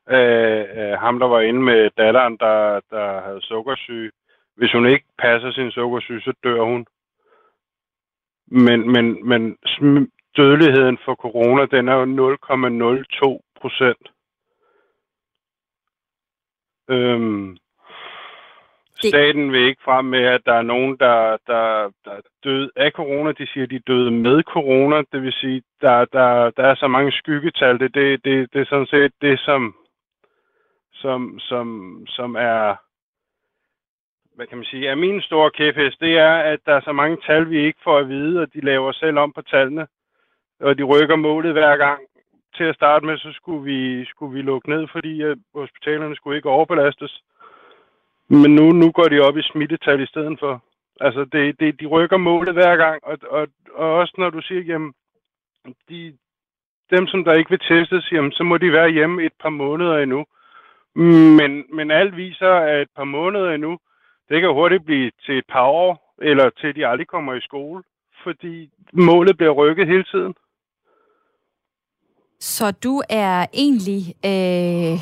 øh, øh, ham, der var inde med datteren, der, der havde sukkersyge. Hvis hun ikke passer sin sukkersyge, så dør hun. Men, men, men dødeligheden for corona, den er jo 0,02 procent. Øhm, Staten vil ikke frem med, at der er nogen, der, der, der er døde af corona. De siger, at de er døde med corona. Det vil sige, der, der, der er så mange skyggetal. Det, det, det, det er sådan set det, som, som, som, som er, hvad kan man sige, er min store kæphest. Det er, at der er så mange tal, vi ikke får at vide, og de laver selv om på tallene. Og de rykker målet hver gang. Til at starte med, så skulle vi, skulle vi lukke ned, fordi øh, hospitalerne skulle ikke overbelastes. Men nu, nu går de op i smittetal i stedet for. Altså, det, det, de rykker målet hver gang, og, og, og også når du siger, jamen, de, dem, som der ikke vil testes, jamen, så må de være hjemme et par måneder endnu. Men, men alt viser, at et par måneder endnu, det kan hurtigt blive til et par år, eller til de aldrig kommer i skole, fordi målet bliver rykket hele tiden. Så du er egentlig, øh,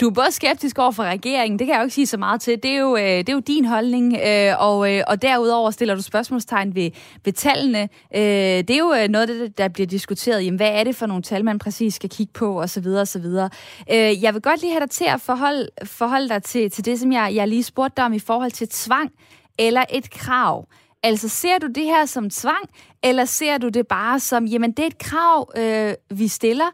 du er både skeptisk over for regeringen, det kan jeg jo ikke sige så meget til, det er jo, øh, det er jo din holdning, øh, og, øh, og derudover stiller du spørgsmålstegn ved, ved tallene. Øh, det er jo øh, noget af det, der bliver diskuteret, jamen hvad er det for nogle tal, man præcis skal kigge på, osv. osv. Øh, jeg vil godt lige have dig til at forholde, forholde dig til, til det, som jeg, jeg lige spurgte dig om i forhold til tvang eller et krav. Altså, ser du det her som tvang, eller ser du det bare som, jamen, det er et krav, øh, vi stiller,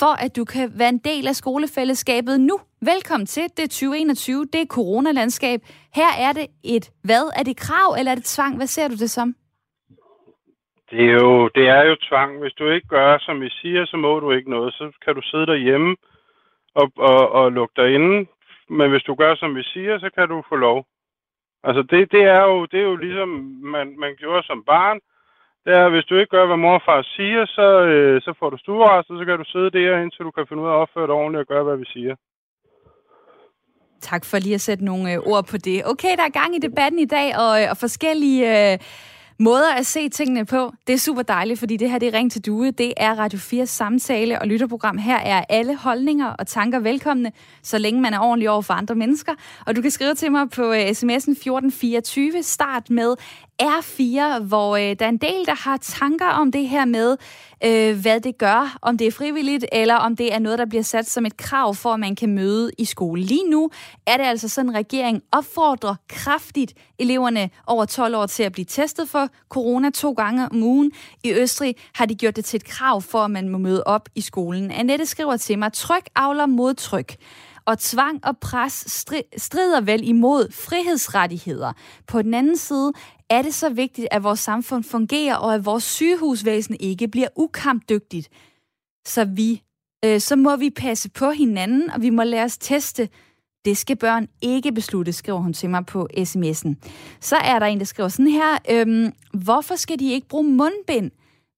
for at du kan være en del af skolefællesskabet nu. Velkommen til, det er 2021, det er coronalandskab. Her er det et hvad? Er det krav, eller er det tvang? Hvad ser du det som? Det er jo, det er jo tvang. Hvis du ikke gør, som vi siger, så må du ikke noget. Så kan du sidde derhjemme og, og, og lukke dig inde. Men hvis du gør, som vi siger, så kan du få lov. Altså det, det, er jo, det er jo ligesom man, man gjorde som barn. Det er, hvis du ikke gør, hvad mor og far siger, så, øh, så får du stuerest, og så kan du sidde der, indtil du kan finde ud af at opføre dig ordentligt og gøre, hvad vi siger. Tak for lige at sætte nogle øh, ord på det. Okay, der er gang i debatten i dag, og, øh, og forskellige... Øh måder at se tingene på. Det er super dejligt, fordi det her det er Ring til Due. Det er Radio 4 samtale og lytterprogram. Her er alle holdninger og tanker velkomne, så længe man er ordentlig over for andre mennesker. Og du kan skrive til mig på øh, sms'en 1424. Start med R4, hvor øh, der er en del, der har tanker om det her med, øh, hvad det gør, om det er frivilligt, eller om det er noget, der bliver sat som et krav for, at man kan møde i skole. Lige nu er det altså sådan, at regeringen opfordrer kraftigt eleverne over 12 år til at blive testet for corona to gange om ugen. I Østrig har de gjort det til et krav for, at man må møde op i skolen. Annette skriver til mig, tryk avler mod tryk og tvang og pres strider vel imod frihedsrettigheder. På den anden side er det så vigtigt, at vores samfund fungerer, og at vores sygehusvæsen ikke bliver ukampdygtigt. Så vi, øh, så må vi passe på hinanden, og vi må lade os teste. Det skal børn ikke beslutte, skriver hun til mig på sms'en. Så er der en, der skriver sådan her, øhm, hvorfor skal de ikke bruge mundbind,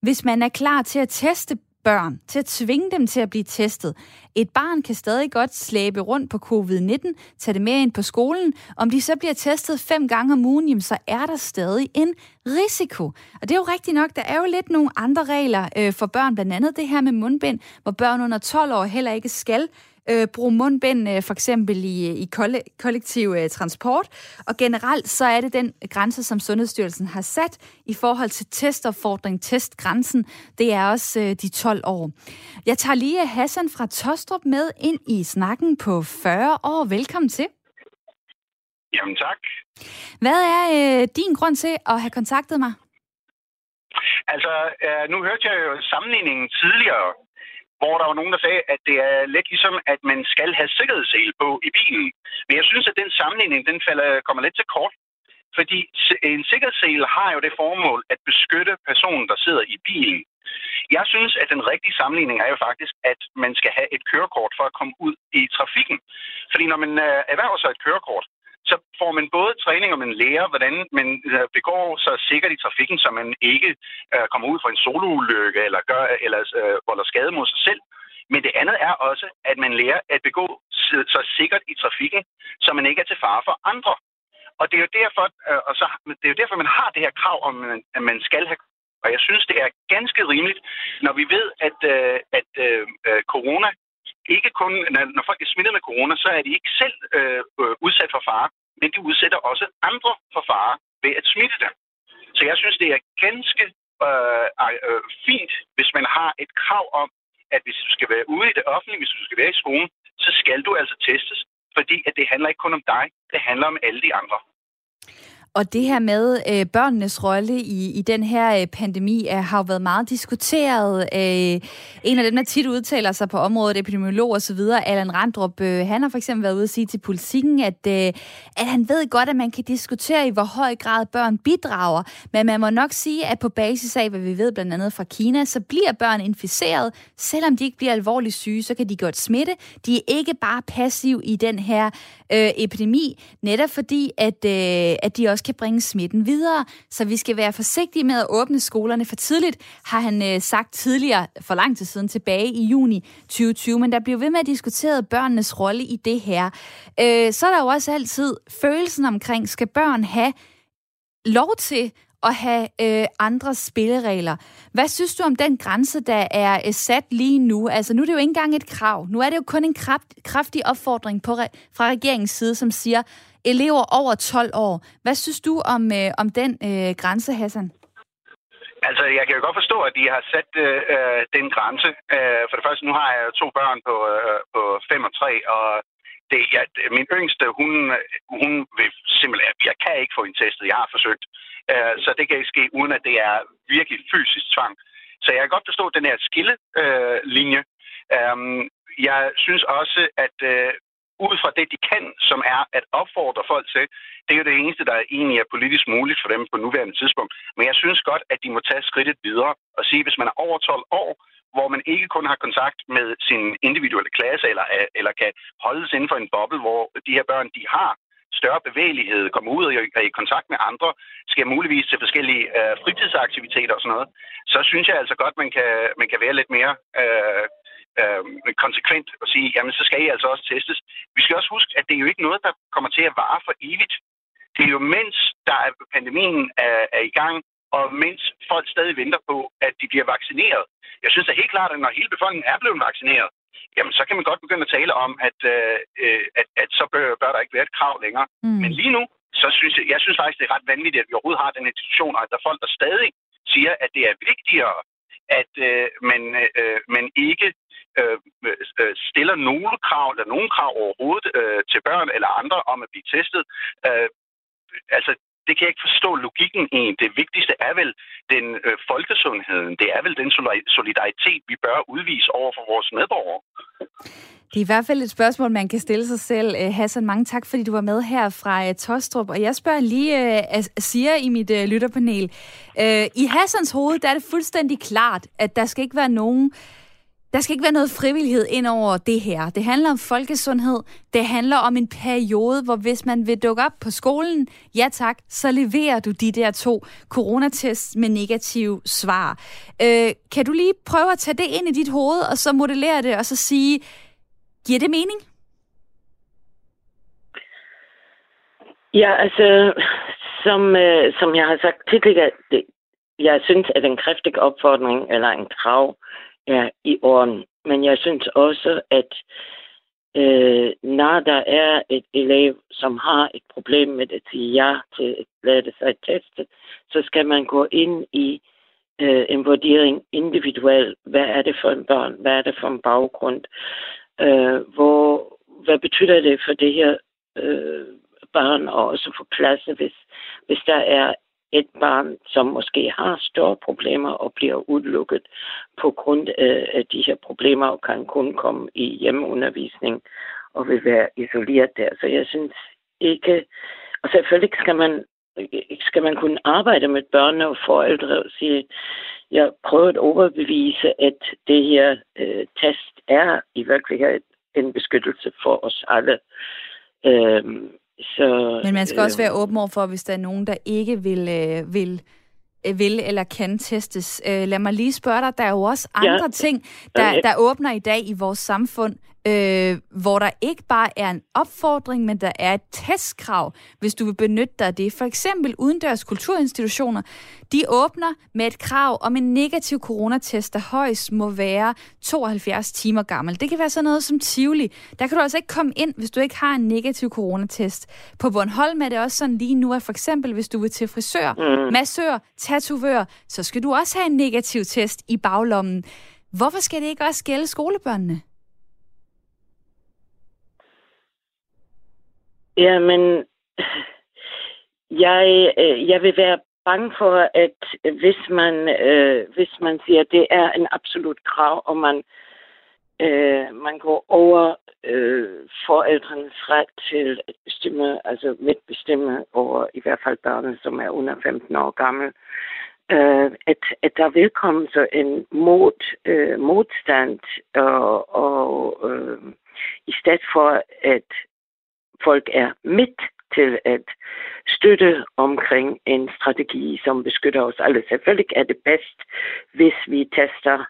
hvis man er klar til at teste børn, til at tvinge dem til at blive testet. Et barn kan stadig godt slæbe rundt på covid-19, tage det med ind på skolen. Om de så bliver testet fem gange om ugen, jamen, så er der stadig en risiko. Og det er jo rigtigt nok, der er jo lidt nogle andre regler øh, for børn, blandt andet det her med mundbind, hvor børn under 12 år heller ikke skal øh, bruge mundbind, øh, for eksempel i, i kollektiv øh, transport. Og generelt så er det den grænse, som Sundhedsstyrelsen har sat i forhold til testopfordring, testgrænsen. Det er også øh, de 12 år. Jeg tager lige Hassan fra Tostrup med ind i snakken på 40 år. Velkommen til. Jamen tak. Hvad er øh, din grund til at have kontaktet mig? Altså, øh, nu hørte jeg jo sammenligningen tidligere hvor der var nogen, der sagde, at det er lidt ligesom, at man skal have sikkerhedssele på i bilen. Men jeg synes, at den sammenligning, den falder, kommer lidt til kort. Fordi en sikkerhedssele har jo det formål at beskytte personen, der sidder i bilen. Jeg synes, at den rigtige sammenligning er jo faktisk, at man skal have et kørekort for at komme ud i trafikken. Fordi når man øh, erhverver sig et kørekort, så får man både træning, og man lærer, hvordan man øh, begår sig sikkert i trafikken, så man ikke øh, kommer ud for en soloulykke eller, gør, eller øh, volder skade mod sig selv. Men det andet er også, at man lærer at begå sig sikkert i trafikken, så man ikke er til fare for andre. Og det er jo derfor, øh, og så, det er jo derfor man har det her krav om, at man skal have og jeg synes, det er ganske rimeligt, når vi ved, at, øh, at øh, øh corona ikke kun, når folk er smittet med corona, så er de ikke selv øh, øh, udsat for fare, men de udsætter også andre for fare ved at smitte dem. Så jeg synes, det er ganske øh, øh, fint, hvis man har et krav om, at hvis du skal være ude i det offentlige, hvis du skal være i skolen, så skal du altså testes, fordi at det handler ikke kun om dig, det handler om alle de andre. Og det her med øh, børnenes rolle i, i den her øh, pandemi er, har jo været meget diskuteret. Øh, en af dem, der tit udtaler sig på området, epidemiolog og så videre, Allan Randrup, øh, han har for eksempel været ude at sige til politikken, at, øh, at han ved godt, at man kan diskutere i, hvor høj grad børn bidrager. Men man må nok sige, at på basis af, hvad vi ved blandt andet fra Kina, så bliver børn inficeret. Selvom de ikke bliver alvorligt syge, så kan de godt smitte. De er ikke bare passiv i den her øh, epidemi, netop fordi, at, øh, at de også kan bringe smitten videre. Så vi skal være forsigtige med at åbne skolerne for tidligt, har han øh, sagt tidligere, for lang tid siden, tilbage i juni 2020. Men der bliver ved med at diskutere børnenes rolle i det her. Øh, så er der jo også altid følelsen omkring, skal børn have lov til at have øh, andre spilleregler. Hvad synes du om den grænse, der er øh, sat lige nu? Altså nu er det jo ikke engang et krav. Nu er det jo kun en kraft, kraftig opfordring på, fra regeringens side, som siger, elever over 12 år. Hvad synes du om, øh, om den øh, grænse, Hassan? Altså, jeg kan jo godt forstå, at de har sat øh, øh den grænse. Øh, for det første, nu har jeg to børn på, øh, på 5 og 3, og det, ja, min yngste, hun, hun vil simpelthen, jeg kan ikke få en testet, jeg har forsøgt. Øh, så det kan ikke ske, uden at det er virkelig fysisk tvang. Så jeg kan godt forstå den her skillelinje. Øh, jeg synes også, at øh, ud fra det, de kan, som er at opfordre folk til, det er jo det eneste, der egentlig er politisk muligt for dem på nuværende tidspunkt. Men jeg synes godt, at de må tage skridtet videre og sige, hvis man er over 12 år, hvor man ikke kun har kontakt med sin individuelle klasse, eller, øh, eller kan holdes inden for en boble, hvor de her børn, de har større bevægelighed, kommer ud og er i kontakt med andre, skal muligvis til forskellige øh, fritidsaktiviteter og sådan noget, så synes jeg altså godt, man kan, man kan være lidt mere øh, øh, konsekvent og sige, jamen så skal I altså også testes. Vi skal også huske, at det er jo ikke noget, der kommer til at vare for evigt. Det er jo mens der er pandemien er, er i gang, og mens folk stadig venter på, at de bliver vaccineret. Jeg synes da helt klart, at når hele befolkningen er blevet vaccineret, jamen så kan man godt begynde at tale om, at, øh, øh at, at så bør, bør der ikke være et krav længere. Mm. Men lige nu, så synes jeg, jeg synes faktisk, det er ret vanvittigt, at vi overhovedet har den institution, og at der er folk, der stadig siger, at det er vigtigere, at øh, man, øh, man ikke øh, øh, stiller nogle krav, eller nogen krav overhovedet øh, til børn eller andre om at blive testet. Øh, altså, det kan jeg ikke forstå logikken i. Det vigtigste er vel den øh, folkesundheden. Det er vel den solidaritet, vi bør udvise over for vores medborgere. Det er i hvert fald et spørgsmål, man kan stille sig selv. Øh, Hassan, mange tak, fordi du var med her fra øh, Tostrup. Og jeg spørger lige uh, siger i mit uh, lytterpanel. Uh, I Hassans hoved, der er det fuldstændig klart, at der skal ikke være nogen der skal ikke være noget frivillighed ind over det her. Det handler om folkesundhed. Det handler om en periode, hvor hvis man vil dukke op på skolen, ja tak, så leverer du de der to coronatests med negative svar. Øh, kan du lige prøve at tage det ind i dit hoved, og så modellere det, og så sige, giver det mening? Ja, altså, som, øh, som jeg har sagt tidligere, det, jeg synes, at en kræftig opfordring eller en krav er i orden. Men jeg synes også, at øh, når der er et elev, som har et problem med at sige ja til at lade sig teste, så skal man gå ind i øh, en vurdering individuelt. Hvad er det for en børn? Hvad er det for en baggrund? Øh, hvor, hvad betyder det for det her øh, barn og også for klasse, hvis, hvis der er et barn, som måske har større problemer og bliver udelukket på grund øh, af de her problemer og kan kun komme i hjemmeundervisning og vil være isoleret der. Så jeg synes ikke, og selvfølgelig skal man, skal man kunne arbejde med børn og forældre og sige, jeg prøver at overbevise, at det her øh, test er i virkeligheden en beskyttelse for os alle. Øhm, så, Men man skal øh, også være åben over for, hvis der er nogen, der ikke vil, øh, vil øh, vil eller kan testes. Øh, lad mig lige spørge dig, der er jo også andre ja. ting, der, der åbner i dag i vores samfund, øh, hvor der ikke bare er en opfordring, men der er et testkrav, hvis du vil benytte dig af det. For eksempel udendørs kulturinstitutioner, de åbner med et krav om en negativ coronatest, der højst må være 72 timer gammel. Det kan være sådan noget som Tivoli. Der kan du altså ikke komme ind, hvis du ikke har en negativ coronatest. På Bornholm er det også sådan lige nu, at for eksempel hvis du vil til frisør, mm. massør, tatovør, så skal du også have en negativ test i baglommen. Hvorfor skal det ikke også gælde skolebørnene? Jamen, jeg, øh, jeg vil være bange for, at hvis man, øh, hvis man siger, at det er en absolut krav, og man, øh, man går over øh, forældrenes ret til at bestemme, altså medbestemme over i hvert fald børnene, som er under 15 år gammel, øh, at, at der vil komme så en mod, øh, modstand, og, og øh, i stedet for at folk er midt til at støtte omkring en strategi, som beskytter os alle. Selvfølgelig er det bedst, hvis vi tester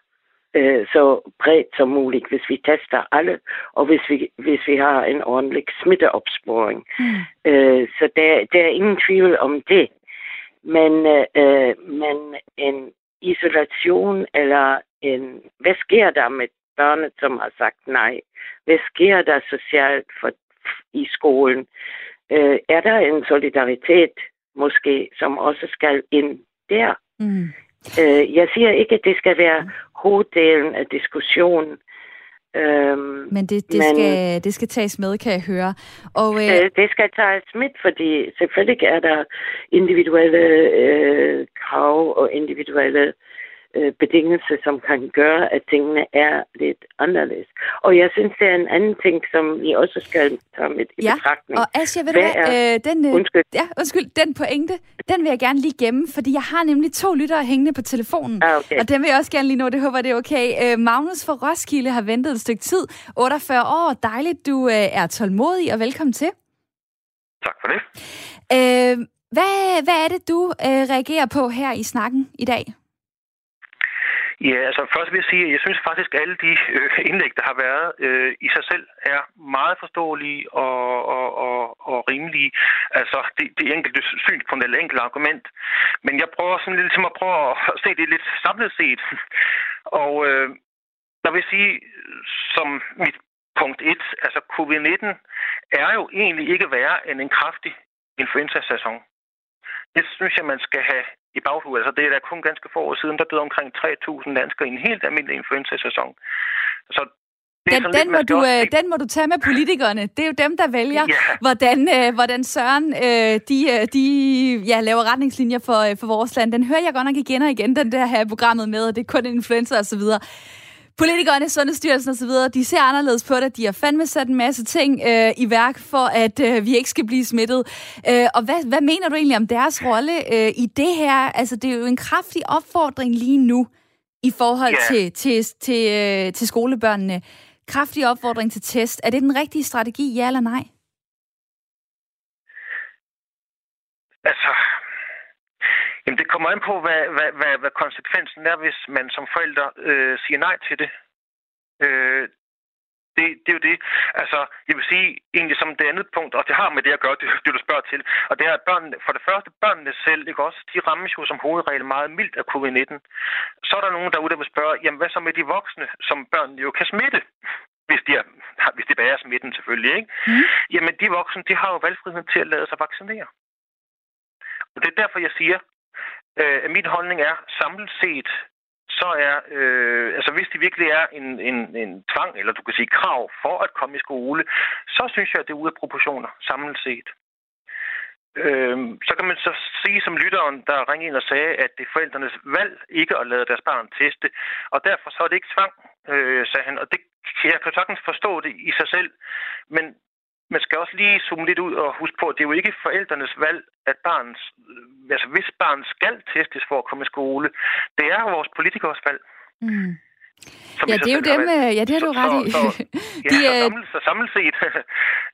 øh, så bredt som muligt, hvis vi tester alle, og hvis vi, hvis vi har en ordentlig smitteopsporing. Mm. Øh, så der, der er ingen tvivl om det. Men, øh, men en isolation eller en... Hvad sker der med børnet, som har sagt nej? Hvad sker der socialt for i skolen. Øh, er der en solidaritet måske, som også skal ind der? Mm. Øh, jeg siger ikke, at det skal være hoveddelen af diskussionen. Øhm, men det, det, men, skal, det skal tages med, kan jeg høre. Og, øh, øh, det skal tages med, fordi selvfølgelig er der individuelle øh, krav og individuelle øh, betingelse, som kan gøre, at tingene er lidt anderledes. Og jeg synes, det er en anden ting, som vi også skal tage med i ja, betragtning. og Asja, ved hvad, du hvad, øh, den, øh, undskyld. Ja, undskyld, den pointe, den vil jeg gerne lige gemme, fordi jeg har nemlig to lyttere hængende på telefonen, ah, okay. og den vil jeg også gerne lige nå, det håber det er okay. Øh, Magnus fra Roskilde har ventet et stykke tid, 48 år, dejligt, du øh, er tålmodig, og velkommen til. Tak for det. Øh, hvad, hvad er det, du øh, reagerer på her i snakken i dag? Ja, altså først vil jeg sige, at jeg synes faktisk, at alle de øh, indlæg, der har været øh, i sig selv, er meget forståelige og, og, og, og rimelige. Altså det, det enkelte synspunkt eller enkelte argument. Men jeg prøver sådan lidt ligesom at prøve at se det lidt samlet set. Og øh, der vil sige, som mit punkt 1, altså covid-19 er jo egentlig ikke værre end en kraftig influenza-sæson. Det synes jeg, man skal have i baghovedet. Altså, det er da kun ganske få år siden, der døde omkring 3.000 danskere i en helt almindelig influenza-sæson. Så den, den, må du, øh, den må du tage med politikerne. Det er jo dem, der vælger, yeah. hvordan, øh, hvordan Søren øh, de, øh, de ja, laver retningslinjer for, øh, for vores land. Den hører jeg godt nok igen og igen, den der her programmet med, og det er kun så videre. Politikerne, Sundhedsstyrelsen osv., de ser anderledes på det. De har fandme sat en masse ting øh, i værk for, at øh, vi ikke skal blive smittet. Øh, og hvad, hvad mener du egentlig om deres rolle øh, i det her? Altså, det er jo en kraftig opfordring lige nu i forhold yeah. til, til, til, øh, til skolebørnene. Kraftig opfordring til test. Er det den rigtige strategi, ja eller nej? Altså, Jamen, det kommer an på, hvad, hvad, hvad, hvad konsekvensen er, hvis man som forælder øh, siger nej til det. Øh, det, det er jo det. Altså, jeg vil sige egentlig som det andet punkt, og det har med det at gøre, det, det du spørger til, og det er, at børnene, for det første, børnene selv, ikke også, de rammes jo som hovedregel meget mildt af covid-19. Så er der nogen derude, der vil spørge, jamen hvad så med de voksne, som børnene jo kan smitte? Hvis de, er, hvis de bærer smitten selvfølgelig, ikke? Mm. Jamen de voksne, de har jo valgfriheden til at lade sig vaccinere. Og det er derfor, jeg siger, Øh, min holdning er, samlet set, så er, øh, altså hvis det virkelig er en, en, en tvang, eller du kan sige krav for at komme i skole, så synes jeg, at det er ude af proportioner, samlet set. Øh, så kan man så sige som lytteren, der ringede ind og sagde, at det er forældrenes valg ikke at lade deres barn teste, og derfor så er det ikke tvang, øh, sagde han, og det, jeg kan sagtens forstå det i sig selv, men man skal også lige zoome lidt ud og huske på, at det er jo ikke forældrenes valg, at barns, altså hvis barn skal testes for at komme i skole, det er vores politikers valg. Mm. ja, det er jo dem, øh, ja, det har du ret i. Så, så, ja, de, så, samlet, så samlet set,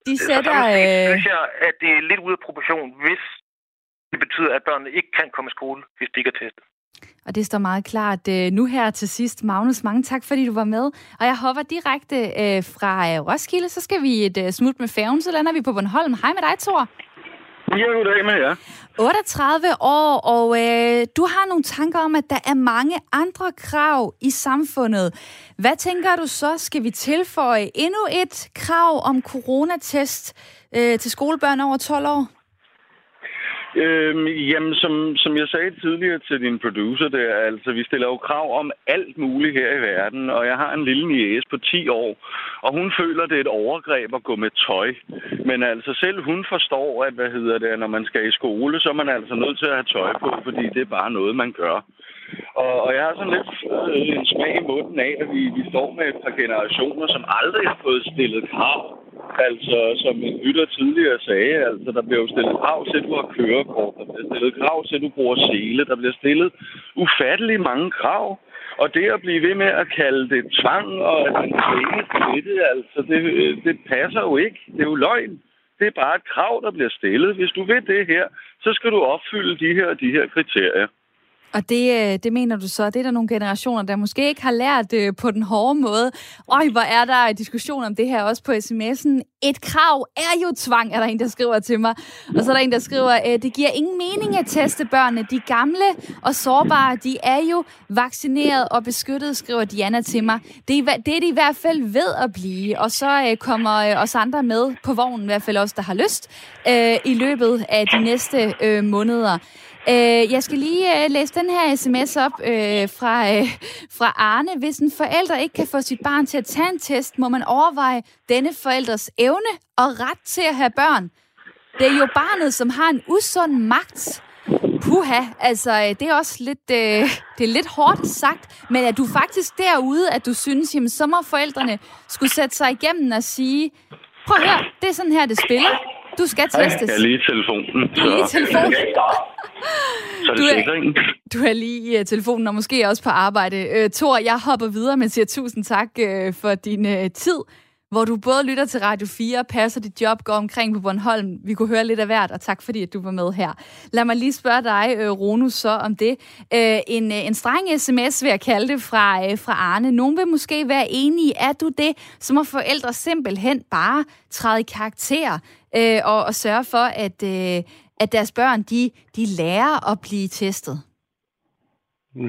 de sætter, så samlet set synes jeg, at det er lidt ude af proportion, hvis det betyder, at børnene ikke kan komme i skole, hvis de ikke er testet. Og det står meget klart øh, nu her til sidst. Magnus, mange tak, fordi du var med. Og jeg hopper direkte øh, fra øh, Roskilde, så skal vi et smut med færgen, så lander vi på Bornholm. Hej med dig, Thor. Ja, goddag med jer. 38 år, og øh, du har nogle tanker om, at der er mange andre krav i samfundet. Hvad tænker du så? Skal vi tilføje endnu et krav om coronatest øh, til skolebørn over 12 år? Øhm, jamen, som, som jeg sagde tidligere til din producer, der, altså, vi stiller jo krav om alt muligt her i verden, og jeg har en lille niece på 10 år, og hun føler, det er et overgreb at gå med tøj. Men altså, selv hun forstår, at, hvad hedder det, når man skal i skole, så er man altså nødt til at have tøj på, fordi det er bare noget, man gør. Og, og jeg har sådan lidt øh, en smag i munden af, at vi, vi står med et par generationer, som aldrig har fået stillet krav Altså, som en lytter tidligere sagde, altså, der bliver jo stillet krav til, at du har kørekort. Der bliver stillet krav til, at du bruger sele. Der bliver stillet ufattelig mange krav. Og det at blive ved med at kalde det tvang, og at man tvinges til det, altså, det, øh, det passer jo ikke. Det er jo løgn. Det er bare et krav, der bliver stillet. Hvis du vil det her, så skal du opfylde de her de her kriterier. Og det, øh, det mener du så, det er der nogle generationer, der måske ikke har lært øh, på den hårde måde. Øj, hvor er der diskussion om det her også på sms'en. Et krav er jo tvang, er der en, der skriver til mig. Og så er der en, der skriver, øh, det giver ingen mening at teste børnene. De gamle og sårbare, de er jo vaccineret og beskyttet, skriver Diana til mig. Det er, det er de i hvert fald ved at blive. Og så øh, kommer øh, os andre med på vognen, i hvert fald os, der har lyst, i løbet af de næste måneder. Øh, jeg skal lige øh, læse den her sms op øh, fra, øh, fra Arne. Hvis en forælder ikke kan få sit barn til at tage en test, må man overveje denne forældres evne og ret til at have børn. Det er jo barnet, som har en usund magt. Puha, altså øh, det er også lidt, øh, det er lidt hårdt sagt, men er du faktisk derude, at du synes, jamen så må forældrene skulle sætte sig igennem og sige, prøv at høre, det er sådan her, det spiller. Du skal testes. Jeg er lige i telefonen. Du er lige i telefonen. Så er det du er, du er lige i uh, telefonen, og måske også på arbejde. Uh, Thor, jeg hopper videre, men siger tusind tak uh, for din uh, tid hvor du både lytter til Radio 4, passer dit job, går omkring på Bornholm. Vi kunne høre lidt af hvert, og tak fordi, at du var med her. Lad mig lige spørge dig, øh, Ronu, så om det. Øh, en, øh, en streng sms vil jeg kalde det fra, fra Arne. Nogen vil måske være enige. Er du det, som har forældre simpelthen bare træde i karakter øh, og, og sørge for, at, øh, at deres børn de, de lærer at blive testet?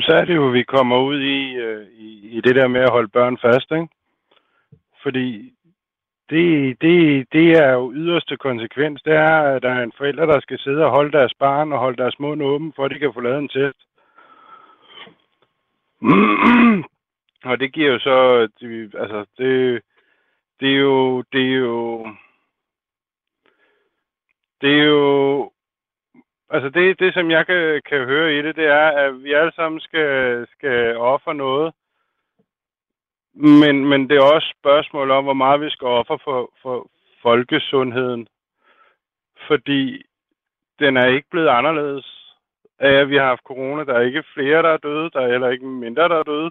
Så er det jo, at vi kommer ud i, øh, i, i det der med at holde børn fast, ikke? Fordi det, det, det er jo yderste konsekvens. Det er, at der er en forælder, der skal sidde og holde deres barn og holde deres mund åben, for at de kan få lavet en test. og det giver jo så, altså det, det er jo, det er jo, det er jo, altså det, det som jeg kan, kan høre i det, det er, at vi alle sammen skal, skal ofre noget. Men, men det er også spørgsmål om, hvor meget vi skal ofre for, for folkesundheden. Fordi den er ikke blevet anderledes af, at vi har haft corona. Der er ikke flere, der er døde. Der er heller ikke mindre, der er døde.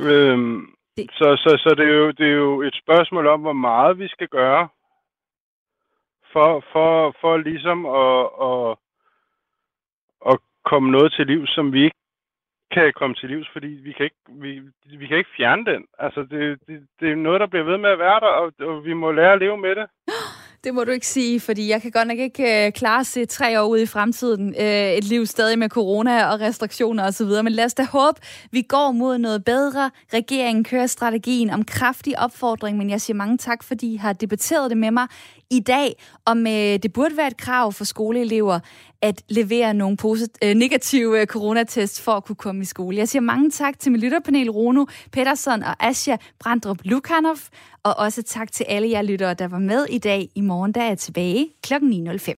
Øhm, det... Så, så, så det, er jo, det er jo et spørgsmål om, hvor meget vi skal gøre for, for, for ligesom at, at, at komme noget til liv, som vi ikke kan komme til livs, fordi vi kan ikke, vi, vi kan ikke fjerne den. Altså, det, det, det er noget, der bliver ved med at være der, og, og vi må lære at leve med det. Det må du ikke sige, fordi jeg kan godt nok ikke øh, klare se tre år ud i fremtiden. Øh, et liv stadig med corona og restriktioner osv. Men lad os da håbe, vi går mod noget bedre. Regeringen kører strategien om kraftig opfordring, men jeg siger mange tak, fordi I har debatteret det med mig i dag, om øh, det burde være et krav for skoleelever at levere nogle posit- øh, negative øh, coronatest for at kunne komme i skole. Jeg siger mange tak til mit lytterpanel, Rono Pedersen og Asja Brandrup Lukanov, og også tak til alle jer lyttere, der var med i dag. I morgen der er jeg tilbage kl. 9.05.